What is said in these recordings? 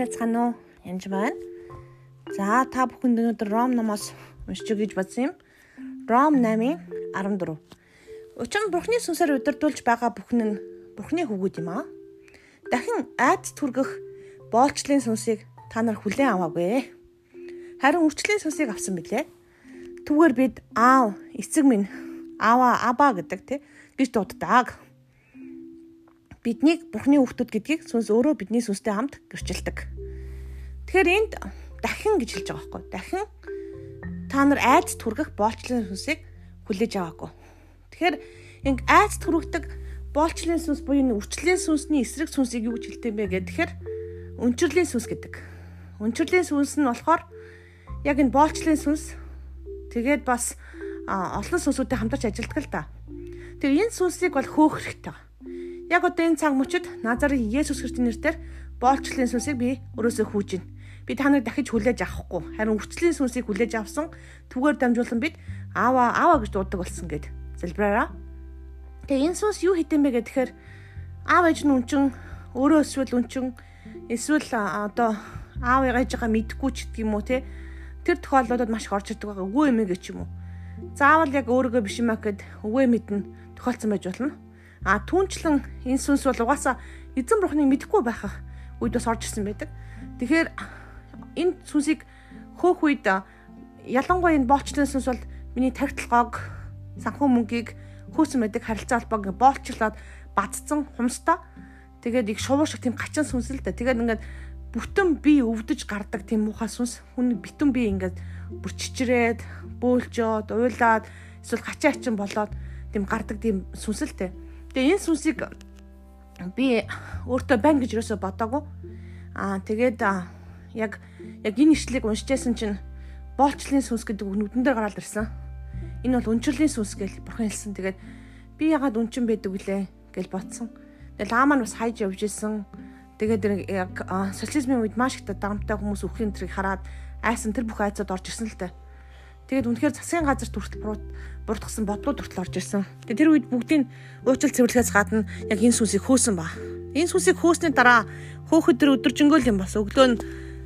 байцгаана уу? Янж байна. За та бүхэнд өнөөдөр Ром номоос уншиж гэж бодсон юм. Ром 8-ын 14. Учир нь Бурхны сүнсээр удирдуулж байгаа бүхэн нь Бурхны хүүгүүд юм аа. Дахин айц түргэх боолчлын сүнсийг та нар хүлээн аваагүй. Харин үрчлийн сүнсийг авсан билээ. Түүгээр бид аав, эцэг минь, аава, аба гэдэг тий гэж дууддаг биднийг Бурхны хүүхдүүд гэдгийг сүнс өөрөө бидний сүнстэй хамт гэрчилдэг. Тэгэхээр энд дахин гэж хэлж байгаа байхгүй. Дахин та нар айц түргэх боолчлын сүнсийг хүлээж аваагүй. Тэгэхээр инг айц түргдэг боолчлын сүнс буюу үрчлийн сүнсний эсрэг сүнсийг юу гэж хэлдэг юм бэ гэхээр өнчрлийн сүнс гэдэг. Өнчрлийн сүнс нь болохоор яг энэ боолчлын сүнс тэгээд бас олон сүнсүүдтэй хамтарч ажилладаг л да. Тэр энэ сүнсийг бол хөөх хэрэгтэй байна Яг одоо энэ цаг мөчид Назарын Есүс Христосийн нэрээр боолчлын сүнсийг би өрөөсөө хүүж байна. Би та нарыг дахиж хүлээж авахгүй. Харин үрчлийн сүнсийг хүлээж авсан түгээр дамжуулан бид аава аава гэж дууддаг болсон гэд залбираараа. Тэгээ энэ сүнс юу хийдэм бэ гэхээр аав ээж нь үнчин өөрөө эсвэл үнчин эсвэл одоо аав ээж байгаа мэдгүй ч гэдэг юм уу те тэр тохиолдлуудад маш их орж ирдэг байгаа өвөө эмээ гэж юм уу заавал яг өөрийгөө биш юм аа гэд өвөө мэднэ тохиолдсон байж болно А түүнчлэн энэ сүнс бол угаасаа эзэн бурхныг мэдэхгүй байхах үед бас орж ирсэн байдаг. Тэгэхээр энэ сүнсийг хөөх үед ялангуяа энэ боолчлын сүнс бол миний тархиталгоог санхүү мөнгийг хөөсөн байдаг харилцаа холбоог боолчлоод бадцсан хумстаа тэгээд их шувуу шиг тийм гачин сүнс л да. Тэгээд ингээд бүтэн бие өвдөж гардаг тийм муухай сүнс хүн битэн бие ингээд бүр чичрээд бөөлжөөд уйлаад эсвэл гачаа ачин болоод тийм гардаг тийм сүнс л дээ. Тэгээ энэ сүнсийг би өөртөө байна гэж юусоо бодоагүй. Аа тэгээд яг яг энэ ишлэгийг уншижсэн чинь боолчлын сүнс гэдэг үг нүдэн дээр гараад ирсэн. Энэ бол өнчрлийн сүнс гэж бурхан хэлсэн. Тэгээд би ягаад үнчин байдаг вүлээ гэж бодсон. Тэгээд лаа маань бас хайж явж исэн. Тэгээд яг социализмын үед маш их дагамтай хүмүүс үхэн тэрийг хараад айсан тэр бүх айцад орж ирсэн л дээ. Тэгээд үнэхээр засгийн газар хүртэл бурдгсан бодлууд хүртэл орж ирсэн. Тэгээд тэр үед бүгдийн уучлал цэвэрлэхээс гадна яг энэ сүнсийг хөөсөн ба. Энэ сүнсийг хөөсний дараа хөөхөд тэр өдөржингөө юм бас өглөө нь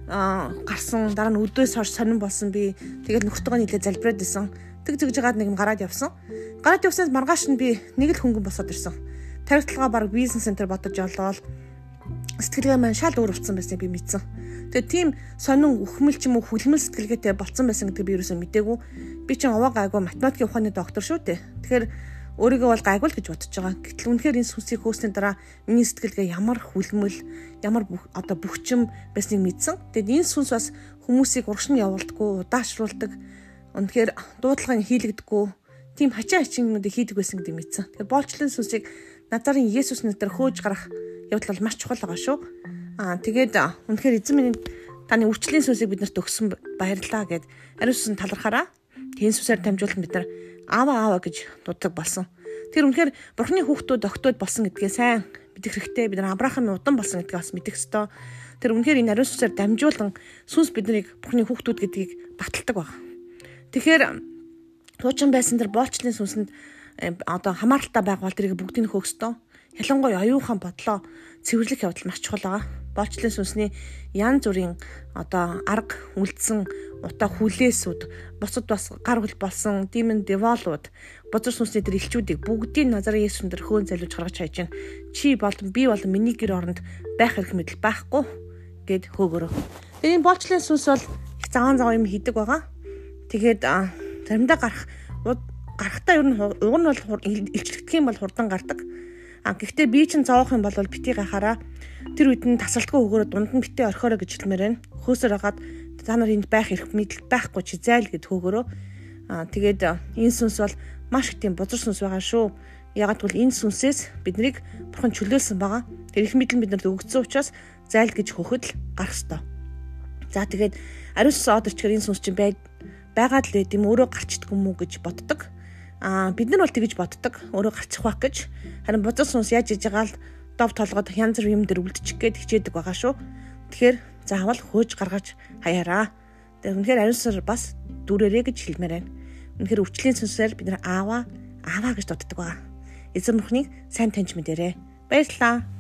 гарсан дараа нь өдөөс хойш сонирн болсон би тэгээд нөхдөг нь хэлээ залбираад исэн. Тэг зэгж жагаад нэг юм гараад явсан. Гараад явснаас маргааш нь би нэг л хөнгөн босоод ирсэн. Тархиталгаа баг бизнес центр бодож олоод сэтгэлгээ маань шал өөр болсон байсныг би мэдсэн. Тэгээ тийм сонин үхмэл ч юм уу хүлмэл сэтгэлгээтэй болцсон байсан гэдэг би юусэн мдээгүй. Би чинь овоо гайгүй математикийн ухааны доктор шүү дээ. Тэгэхээр өөрийгөө бол гайгүй л гэж бодож байгаа. Гэтэл үнэхээр энэ сүнсийг хөөсний дараа миний сэтгэлгээ ямар хүлмэл, ямар одоо бөхчм байсныг мэдсэн. Тэгэд энэ сүнс бас хүмүүсийг урагшин явуулдаггүй, удаашруулдаг. Үнэхээр дуудлагын хийлэгдэггүй тийм хачаа хачингнуудыг хийдэг байсан гэдэг мэдсэн. Тэгэхээр боолчлын сүнсийг Назарын Есүс нэрээр хөөж гарах явдал бол маш чухал байгаа шүү. Аа тэгээд үнэхээр эзэн минь таны өвчлийн сүнсийг биднэрт өгсөн баярлаа гэд ариуссан талархаараа тийм сүсээр дамжуулан бид нар аава аава гэж дууддаг болсон. Тэр үнэхээр бурхны хүүхдүүд огтуд болсон гэдгээ сайн мэдэх хэрэгтэй. Бид нар Авраамын удан болсон гэдгээ бас мэдэх ёстой. Тэр үнэхээр энэ ариун сүсээр дамжуулан сүнс биднийг бурхны хүүхдүүд гэдгийг баталдаг баг. Тэгэхээр туучин байсан тэр боолчлын сүнсэнд одоо хамааралтай байгаа бол тэрийг бүгдийг хөөстөө. Ялангуяа оюухан бодлоо цэвэрлэх явдал маш чухал байгаа боолчлын сүнсний янз бүрийн одоо арга үлдсэн утаа хүлээсүүд бусад бас гар хөл болсон демон деволууд бузар сүнсний тэр элчүүдийг бүгдийг назарын Есүс өндөр хөөн залууж гаргаж хайж байна. Чи болон би болон миний гэр оронд байх хэрэг мэдэл байхгүй гэд хөөгөрөө. Тэгээ энэ боолчлын сүнс бол их цагаан цагаан юм хийдэг байгаа. Тэгээд заримдаа гарах гарахтаа ер нь уг нь бол илчлэгдэх юм бол хурдан гардаг. А гэхдээ би чинь зоох юм бол бити гахаараа тэр үед нь тасралтгүй өгөөрө дунд нь бити орхиороо гэж хэлмээр байна. Хөөсөр хагаад та нар энд байх эрх мэдэл байхгүй чи зайл гэд хөөгөрөө. А тэгээд энэ сүнс бол маш их тийм бузар сүнс байгаа шүү. Ягаад гэвэл энэ сүнсээс биднийг бурхан чөлөөлсөн байгаа. Тэр их мэдэл бидэнд өгөгдсөн учраас зайл гэж хөхөд л гарах ёстой. За тэгээд ариун сүнс одорчгөр энэ сүнс чинь бай байгаад л байд юм өөрөө гарчдаг юм уу гэж боддог. Аа бид нар бол тэгж боддог. Өөрөө гарчих байх гэж. Харин бузар сүнс яаж иж байгаа л дов толгойд янз бүр юм дээр үлдчих гээд хичээдэг байгаа шүү. Тэгэхээр заавал хөөж гаргаж хаяараа. Тэгээ үнэхээр ариунсар бас дүрээрээ гэж хэлмээр байна. Үнэхээр өвчлийн сүнсээр бид нар аава аава гэж дууддаг байгаа. Эзэн бурхныг сайн таньж мэдэрээ. Баярлалаа.